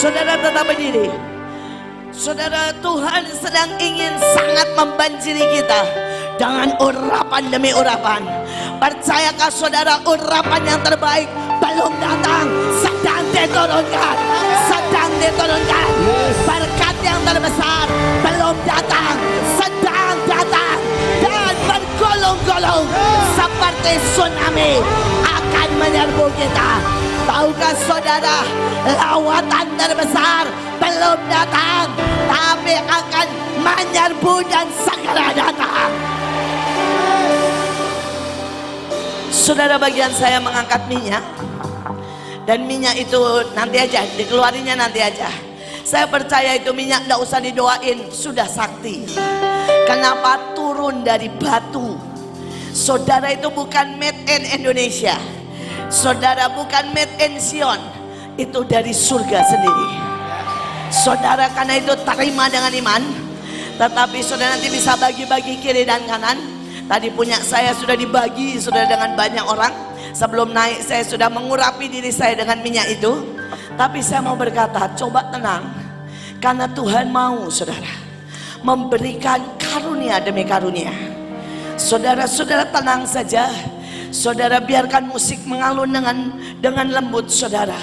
Saudara tetap berdiri. Saudara Tuhan sedang ingin sangat membanjiri kita dengan urapan demi urapan. Percayakah saudara urapan yang terbaik belum datang, sedang diturunkan, sedang diturunkan. Berkat yang terbesar belum datang, sedang datang dan bergolong-golong seperti tsunami akan menyerbu kita. Tahukah saudara, lawatan terbesar belum datang, tapi akan menyerbu dan segera datang. Saudara bagian saya mengangkat minyak dan minyak itu nanti aja dikeluarinya nanti aja. Saya percaya itu minyak tidak usah didoain sudah sakti. Kenapa turun dari batu? Saudara itu bukan made in Indonesia. Saudara bukan made in Sion. Itu dari surga sendiri. Saudara karena itu terima dengan iman. Tetapi saudara nanti bisa bagi-bagi kiri dan kanan. Tadi punya saya sudah dibagi sudah dengan banyak orang. Sebelum naik saya sudah mengurapi diri saya dengan minyak itu. Tapi saya mau berkata, coba tenang. Karena Tuhan mau saudara. Memberikan karunia demi karunia. Saudara-saudara tenang saja. Saudara biarkan musik mengalun dengan dengan lembut saudara.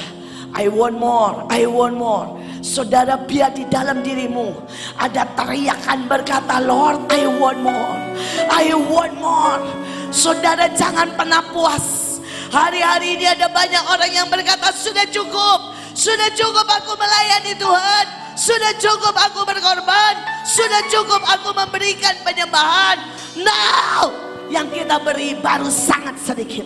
I want more, I want more. Saudara biar di dalam dirimu ada teriakan berkata Lord I want more, I want more. Saudara jangan pernah puas. Hari-hari ini ada banyak orang yang berkata sudah cukup, sudah cukup aku melayani Tuhan, sudah cukup aku berkorban, sudah cukup aku memberikan penyembahan. Now yang kita beri baru sangat sedikit.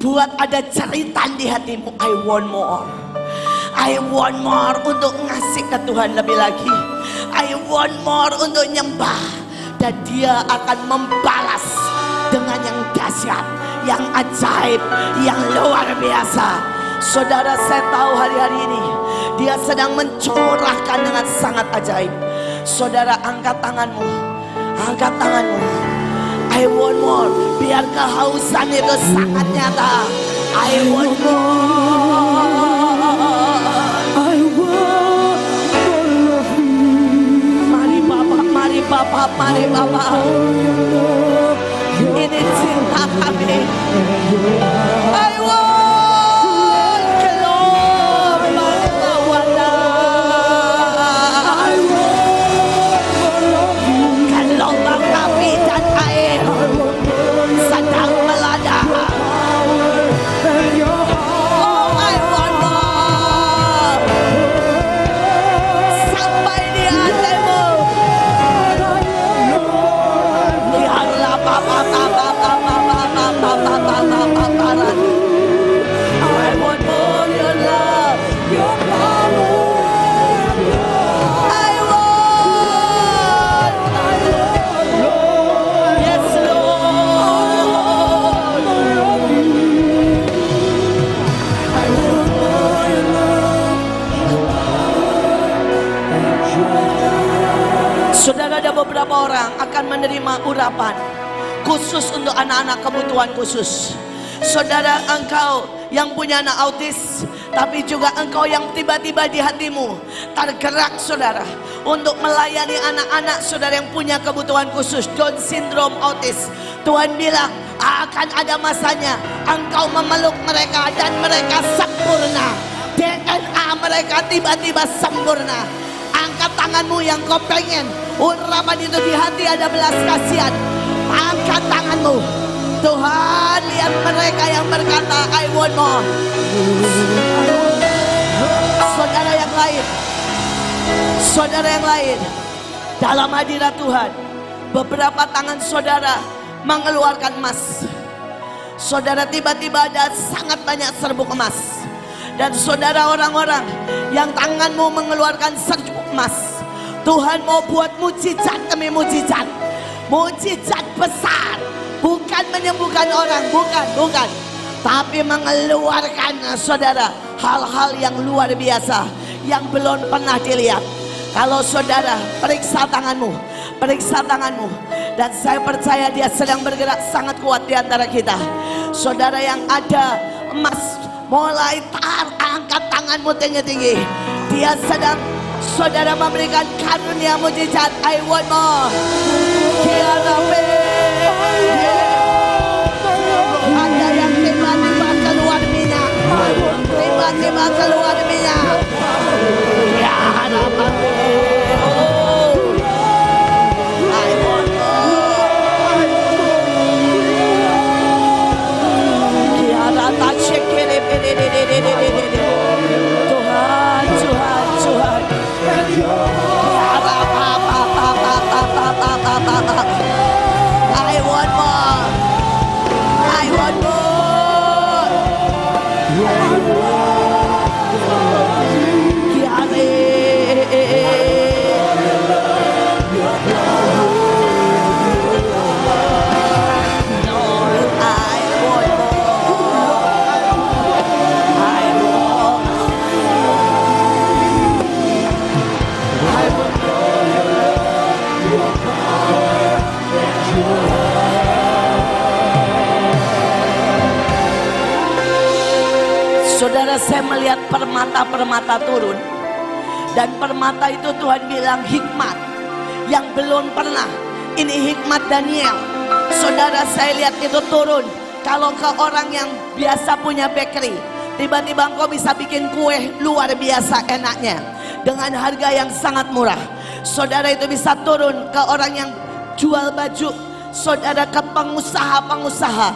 Buat ada cerita di hatimu, I want more. I want more untuk ngasih ke Tuhan lebih lagi. I want more untuk nyembah. Dan dia akan membalas dengan yang dahsyat, yang ajaib, yang luar biasa. Saudara saya tahu hari-hari ini dia sedang mencurahkan dengan sangat ajaib. Saudara angkat tanganmu, angkat tanganmu. I want more. Biar kehausan itu sangat nyata. I want more. I want. Mari Bapak, mari Bapak, mari Bapak. Ini cinta kami. I want beberapa orang akan menerima urapan khusus untuk anak-anak kebutuhan khusus. Saudara engkau yang punya anak autis, tapi juga engkau yang tiba-tiba di hatimu tergerak saudara untuk melayani anak-anak saudara yang punya kebutuhan khusus Down syndrome autis. Tuhan bilang akan ada masanya engkau memeluk mereka dan mereka sempurna. DNA mereka tiba-tiba sempurna. Angkat tanganmu yang kau pengen urapan itu di hati ada belas kasihan. Angkat tanganmu. Tuhan lihat mereka yang berkata I want more. Saudara yang lain. Saudara yang lain. Dalam hadirat Tuhan. Beberapa tangan saudara mengeluarkan emas. Saudara tiba-tiba ada sangat banyak serbuk emas. Dan saudara orang-orang yang tanganmu mengeluarkan serbuk emas. Tuhan mau buat mujizat demi mujizat. Mujizat besar. Bukan menyembuhkan orang, bukan, bukan. Tapi mengeluarkan saudara hal-hal yang luar biasa. Yang belum pernah dilihat. Kalau saudara periksa tanganmu, periksa tanganmu. Dan saya percaya dia sedang bergerak sangat kuat di antara kita. Saudara yang ada emas mulai tar angkat tanganmu tinggi-tinggi. Dia sedang saudara memberikan karunia mujizat. I want more. Pe. Ada yang tiba-tiba keluar minyak. Tiba-tiba keluar minyak. Permata-permata turun. Dan permata itu Tuhan bilang hikmat Yang belum pernah. Ini hikmat Daniel. Saudara saya lihat itu turun. Kalau ke orang yang biasa punya bakery Tiba-tiba engkau bisa bikin kue luar biasa enaknya. Dengan harga yang sangat murah. Saudara itu bisa turun ke orang yang jual baju. Saudara ke pengusaha-pengusaha.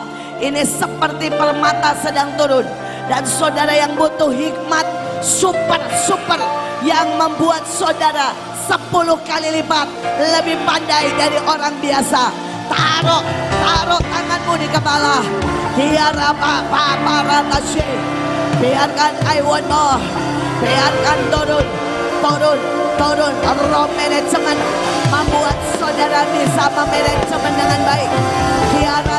Ini seperti permata sedang turun Dan saudara yang butuh hikmat super-super Yang membuat saudara 10 kali lipat Lebih pandai dari orang biasa. Taruh, taruh tanganmu di kepala. Tiara pa pa para tasye Biarkan I want more. Biarkan turun Turun Turun. Roh manajemen Membuat saudara bisa memanajemen dengan baik. Tiara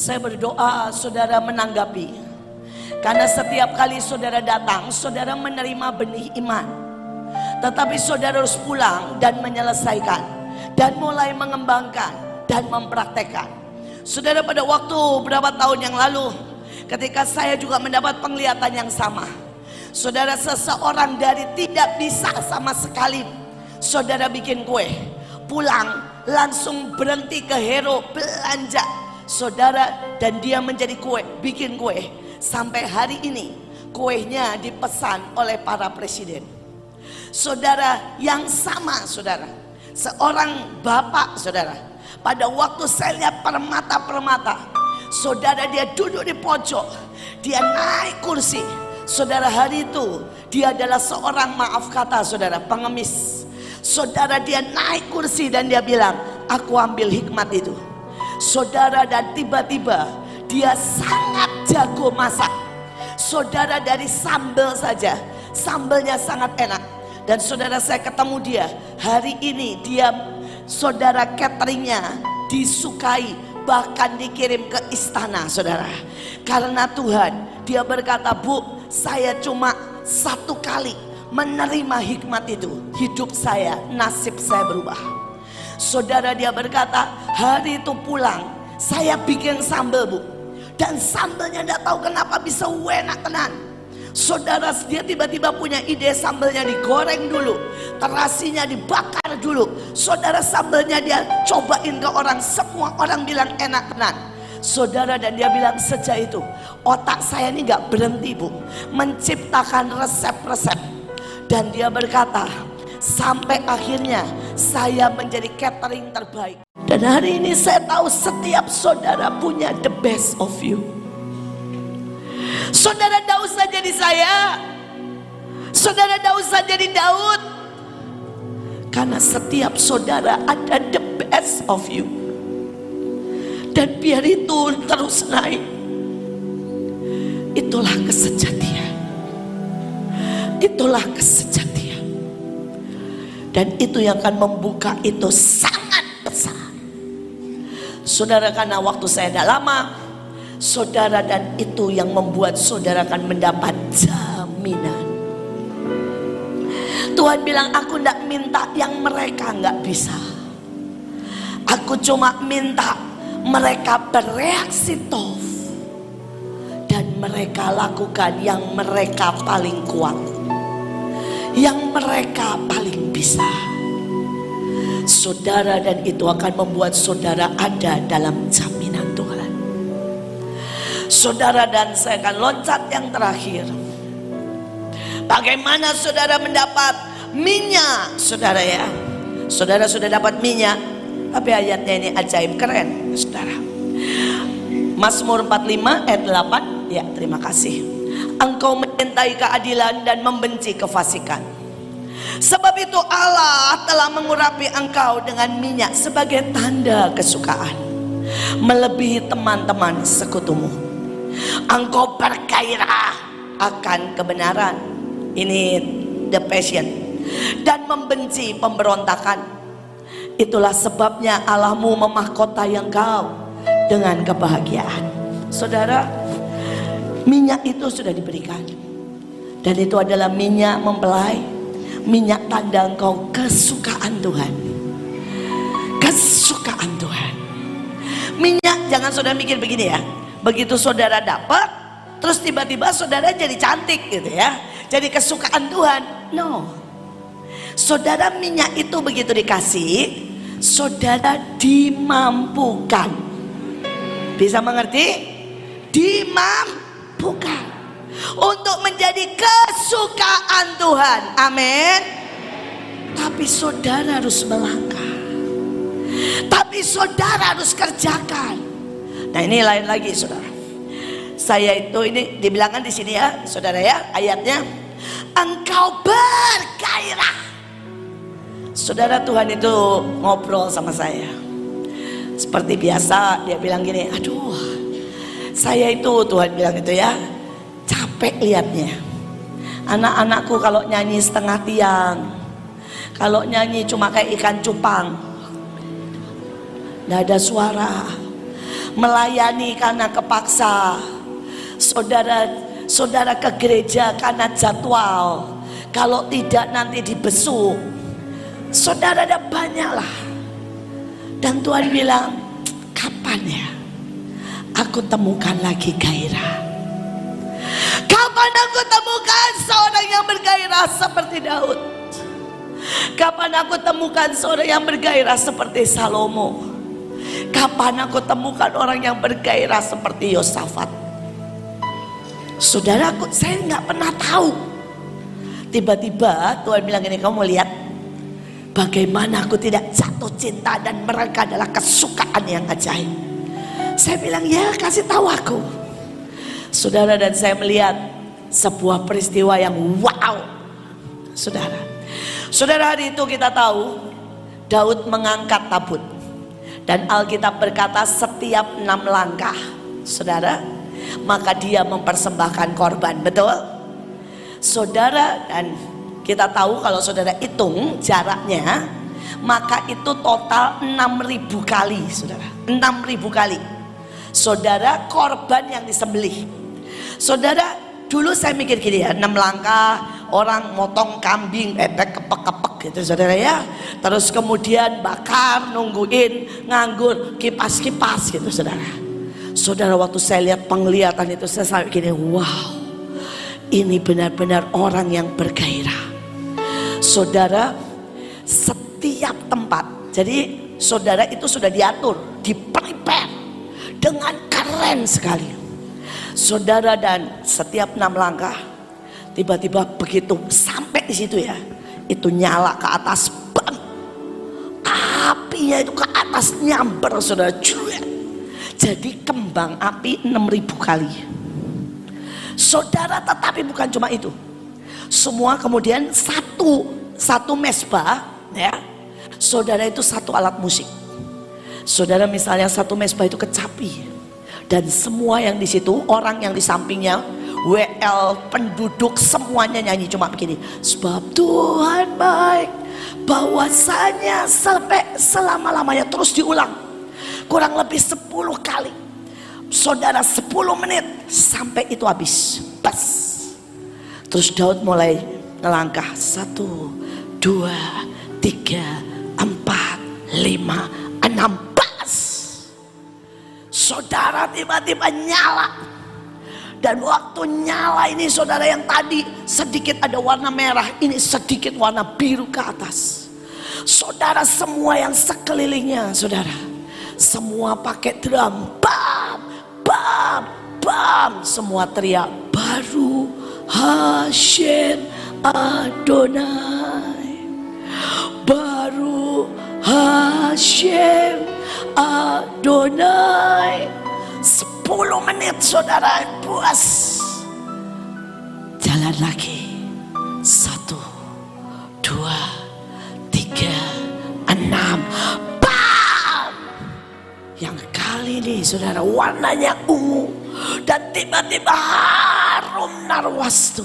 Saya berdoa saudara menanggapi. Karena setiap kali saudara datang Saudara menerima benih iman. Tetapi saudara harus pulang dan menyelesaikan. Dan mulai mengembangkan dan mempraktekkan. Saudara pada waktu berapa tahun yang lalu Ketika saya juga mendapat penglihatan yang sama. Saudara seseorang dari tidak bisa sama sekali Saudara bikin kue. Pulang langsung berhenti ke hero belanja Saudara dan dia menjadi kue Bikin kue. Sampai hari ini kuenya dipesan oleh para presiden. Saudara yang sama saudara. Seorang bapak saudara. Pada waktu saya lihat permata-permata Saudara dia duduk di pojok. Dia naik kursi. Saudara hari itu Dia adalah seorang maaf kata saudara Pengemis. Saudara dia naik kursi dan dia bilang Aku ambil hikmat itu Saudara dan tiba-tiba Dia sangat jago masak. Saudara dari sambal saja Sambalnya sangat enak. Dan saudara saya ketemu dia. Hari ini dia Saudara cateringnya disukai bahkan dikirim ke istana saudara. Karena Tuhan dia berkata bu saya cuma satu kali menerima hikmat itu. Hidup saya nasib saya berubah saudara dia berkata hari itu pulang saya bikin sambal bu. Dan sambalnya tidak tahu kenapa bisa enak tenan. Saudara dia tiba-tiba punya ide sambalnya digoreng dulu Terasinya dibakar dulu. Saudara sambalnya dia cobain ke orang Semua orang bilang enak tenan. Saudara dan dia bilang sejak itu Otak saya ini gak berhenti bu Menciptakan resep-resep. Dan dia berkata Sampai akhirnya saya menjadi catering terbaik Dan hari ini saya tahu setiap saudara punya the best of you Saudara tidak usah jadi saya. Saudara tidak usah jadi Daud. Karena setiap saudara ada the best of you. Dan biar itu terus naik. Itulah kesejatian. Itulah kesejatian. Dan itu yang akan membuka itu sangat besar. Saudara karena waktu saya tidak lama, saudara dan itu yang membuat saudara akan mendapat jaminan. Tuhan bilang aku tidak minta yang mereka nggak bisa. Aku cuma minta mereka bereaksi tof dan mereka lakukan yang mereka paling kuat, yang mereka paling bisa. Saudara dan itu akan membuat saudara ada dalam jaminan Tuhan. Saudara dan saya akan loncat yang terakhir. Bagaimana saudara mendapat minyak, saudara ya? Saudara sudah dapat minyak, tapi ayatnya ini ajaib keren, saudara. Mazmur 45 ayat 8, ya terima kasih. Engkau mencintai keadilan dan membenci kefasikan. Sebab itu Allah telah mengurapi engkau dengan minyak sebagai tanda kesukaan. Melebihi teman-teman sekutumu. Engkau bergairah akan kebenaran. Ini the passion. Dan membenci pemberontakan. Itulah sebabnya Allahmu memahkotai engkau dengan kebahagiaan. Saudara, minyak itu sudah diberikan. Dan itu adalah minyak mempelai, minyak tanda engkau kesukaan Tuhan. Kesukaan Tuhan. Minyak jangan saudara mikir begini ya. Begitu saudara dapat, terus tiba-tiba saudara jadi cantik gitu ya. Jadi kesukaan Tuhan. No. Saudara minyak itu begitu dikasih, saudara dimampukan. Bisa mengerti? Dimampukan untuk menjadi kesukaan Tuhan. Amin. Tapi saudara harus melangkah. Tapi saudara harus kerjakan. Nah ini lain lagi saudara. Saya itu ini dibilangkan di sini ya, saudara ya, ayatnya engkau bergairah. Saudara Tuhan itu ngobrol sama saya. Seperti biasa dia bilang gini, aduh saya itu Tuhan bilang itu ya, capek liatnya. Anak-anakku kalau nyanyi setengah tiang, kalau nyanyi cuma kayak ikan cupang, tidak ada suara. Melayani karena kepaksa, saudara saudara ke gereja karena jadwal. Kalau tidak nanti dibesuk. Saudara ada banyak lah. Dan Tuhan bilang, kapan ya aku temukan lagi gairah? Kapan aku temukan seorang yang bergairah seperti Daud? Kapan aku temukan seorang yang bergairah seperti Salomo? Kapan aku temukan orang yang bergairah seperti Yosafat? Saudaraku, saya nggak pernah tahu. Tiba-tiba Tuhan bilang ini, kamu lihat bagaimana aku tidak jatuh cinta dan mereka adalah kesukaan yang ajaib. Saya bilang ya kasih tahu aku. Saudara dan saya melihat sebuah peristiwa yang wow. Saudara. Saudara hari itu kita tahu Daud mengangkat tabut. Dan Alkitab berkata setiap enam langkah. Saudara. Maka dia mempersembahkan korban. Betul? Saudara dan kita tahu kalau saudara hitung jaraknya. Maka itu total 6000 kali saudara. 6000 kali. Saudara korban yang disembelih. Saudara dulu saya mikir gini ya. 6 langkah orang motong kambing bebek kepek-kepek gitu saudara ya. Terus kemudian bakar, nungguin, nganggur, kipas-kipas gitu saudara. Saudara waktu saya lihat penglihatan itu saya sampai gini, wow. Ini benar-benar orang yang bergairah. Saudara, setiap tempat. Jadi saudara itu sudah diatur, di prepare dengan keren sekali. Saudara dan setiap enam langkah, tiba-tiba begitu sampai di situ ya, itu nyala ke atas, bang. Apinya itu ke atas nyamber saudara, cuek. Jadi kembang api 6000 kali. Saudara tetapi bukan cuma itu. Semua kemudian satu satu mesbah ya. Saudara itu satu alat musik. Saudara misalnya satu mesbah itu kecapi. Dan semua yang di situ, orang yang di sampingnya, WL, penduduk, semuanya nyanyi cuma begini. Sebab Tuhan baik, bahwasanya sampai selama-lamanya terus diulang. Kurang lebih 10 kali. Saudara 10 menit sampai itu habis. Pas. Terus Daud mulai ngelangkah. Satu, dua, tiga, empat, lima, enam. Saudara tiba-tiba nyala. Dan waktu nyala ini saudara yang tadi sedikit ada warna merah. Ini sedikit warna biru ke atas. Saudara semua yang sekelilingnya saudara. Semua pakai drum. Bam, bam, bam. Semua teriak. Baru Hashem Adonai. Baru Hashem Adonai. Sepuluh menit saudara puas. Jalan lagi. Satu, dua, tiga, enam. Bam! Yang kali ini saudara warnanya ungu. Dan tiba-tiba harum narwastu.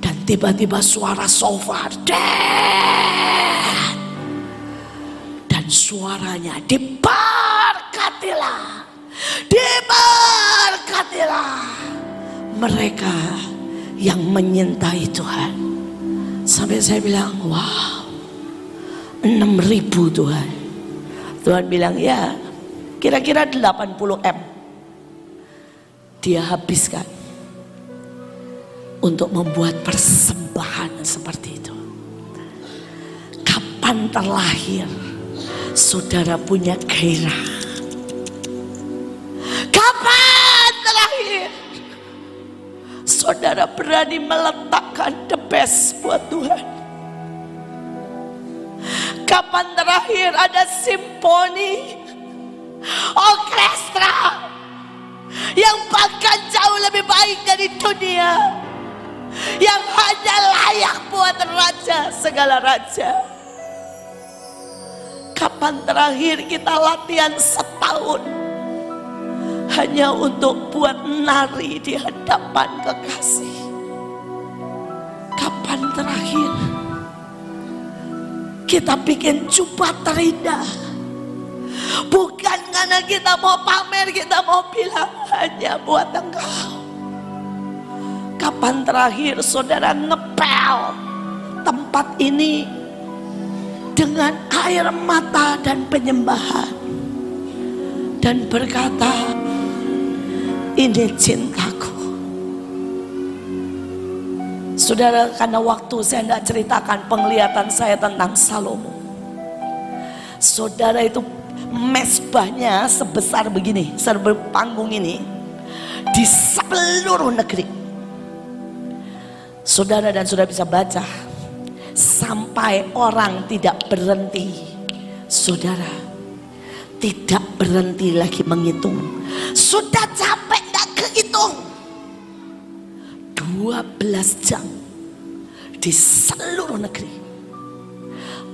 Dan tiba-tiba suara sofar. Dan, dan suaranya diberkatilah. Diberkatilah. Mereka yang menyintai Tuhan. Sampai saya bilang, wow. 6 ribu Tuhan. Tuhan bilang, ya kira-kira 80 M. Dia habiskan untuk membuat persembahan seperti itu. Kapan terlahir saudara punya gairah? Kapan terakhir saudara berani meletakkan the best buat Tuhan? Kapan terakhir ada simponi, orkestra yang bahkan jauh lebih baik dari dunia, yang hanya layak buat raja segala raja? Kapan terakhir kita latihan setahun hanya untuk buat nari di hadapan kekasih? Kapan terakhir kita bikin jubah terindah? Bukan karena kita mau pamer, kita mau bilang hanya buat engkau. Kapan terakhir saudara ngepel tempat ini dengan air mata dan penyembahan. Dan berkata ini cintaku. Saudara karena waktu saya tidak ceritakan penglihatan saya tentang Salomo Saudara itu mesbahnya sebesar begini Sebesar panggung ini Di seluruh negeri. Saudara dan saudara bisa baca sampai orang tidak berhenti. Saudara, tidak berhenti lagi menghitung. Sudah capek tidak kehitung. 12 jam di seluruh negeri.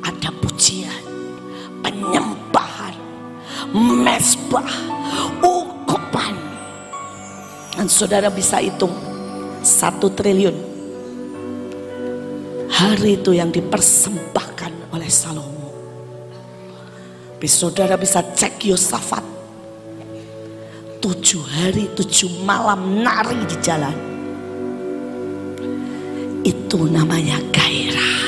Ada pujian, penyembahan, mesbah, ukupan. Dan saudara bisa hitung satu triliun hari itu yang dipersembahkan oleh Salomo. Tapi saudara bisa cek Yosafat. Tujuh hari, tujuh malam nari di jalan. Itu namanya gairah.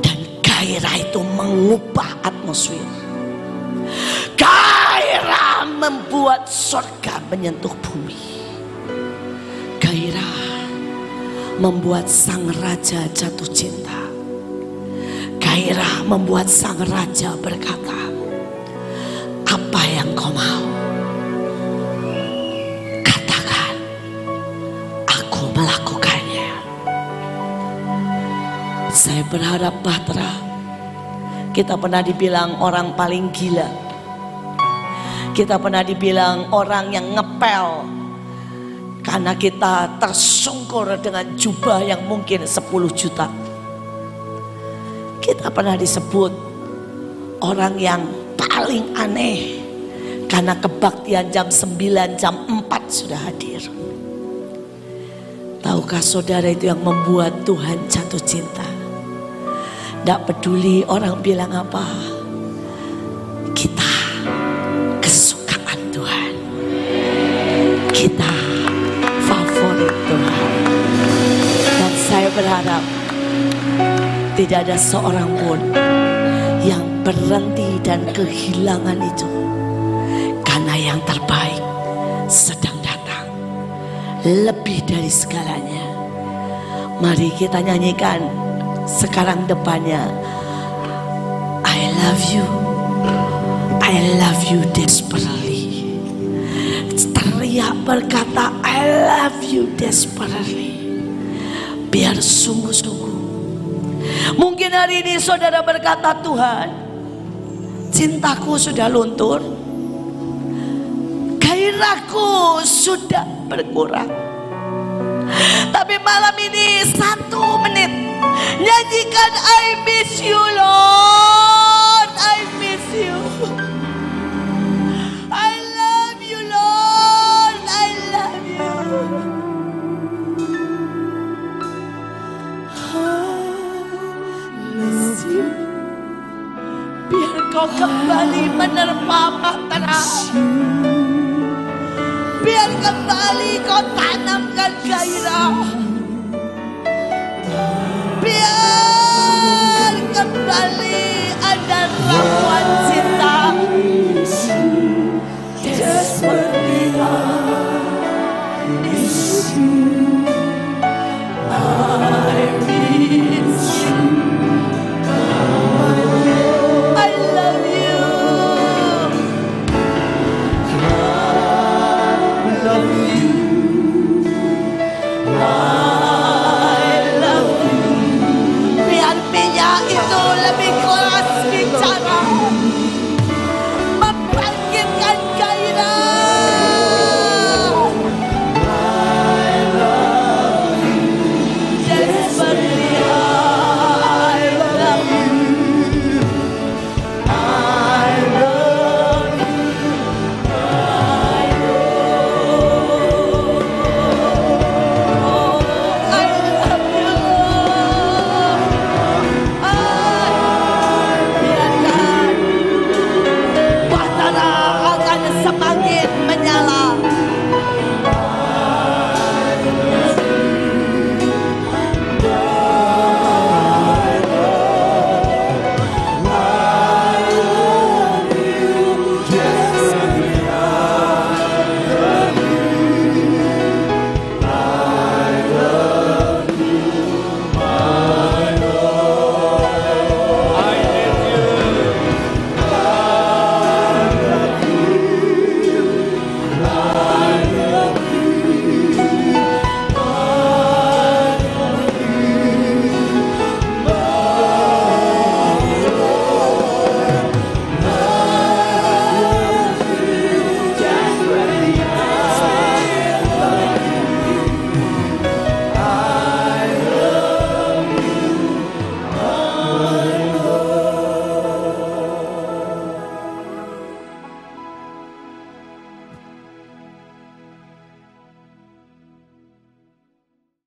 Dan gairah itu mengubah atmosfer. Gairah membuat surga menyentuh bumi. Membuat sang raja jatuh cinta. Gairah membuat sang raja berkata, apa yang kau mau? Katakan, aku melakukannya. Saya berharap Batra, kita pernah dibilang orang paling gila. Kita pernah dibilang orang yang ngepel karena kita tersungkur dengan jubah yang mungkin 10 juta. Kita pernah disebut orang yang paling aneh karena kebaktian jam 9, jam 4 sudah hadir. Tahukah saudara itu yang membuat Tuhan jatuh cinta? Tidak peduli orang bilang apa. Kita kesukaan Tuhan. Kita berharap tidak ada seorang pun yang berhenti dan kehilangan itu. Karena yang terbaik sedang datang. Lebih dari segalanya. Mari kita nyanyikan sekarang depannya. I love you. I love you desperately. Teriak berkata I love you desperately. Biar sungguh-sungguh. Mungkin hari ini saudara berkata Tuhan. Cintaku sudah luntur. Gairahku sudah berkurang. Tapi malam ini satu menit nyanyikan I miss you Lord, I miss you. Kau kembali menerpa bahtera. Biar kembali kau tanamkan gairah.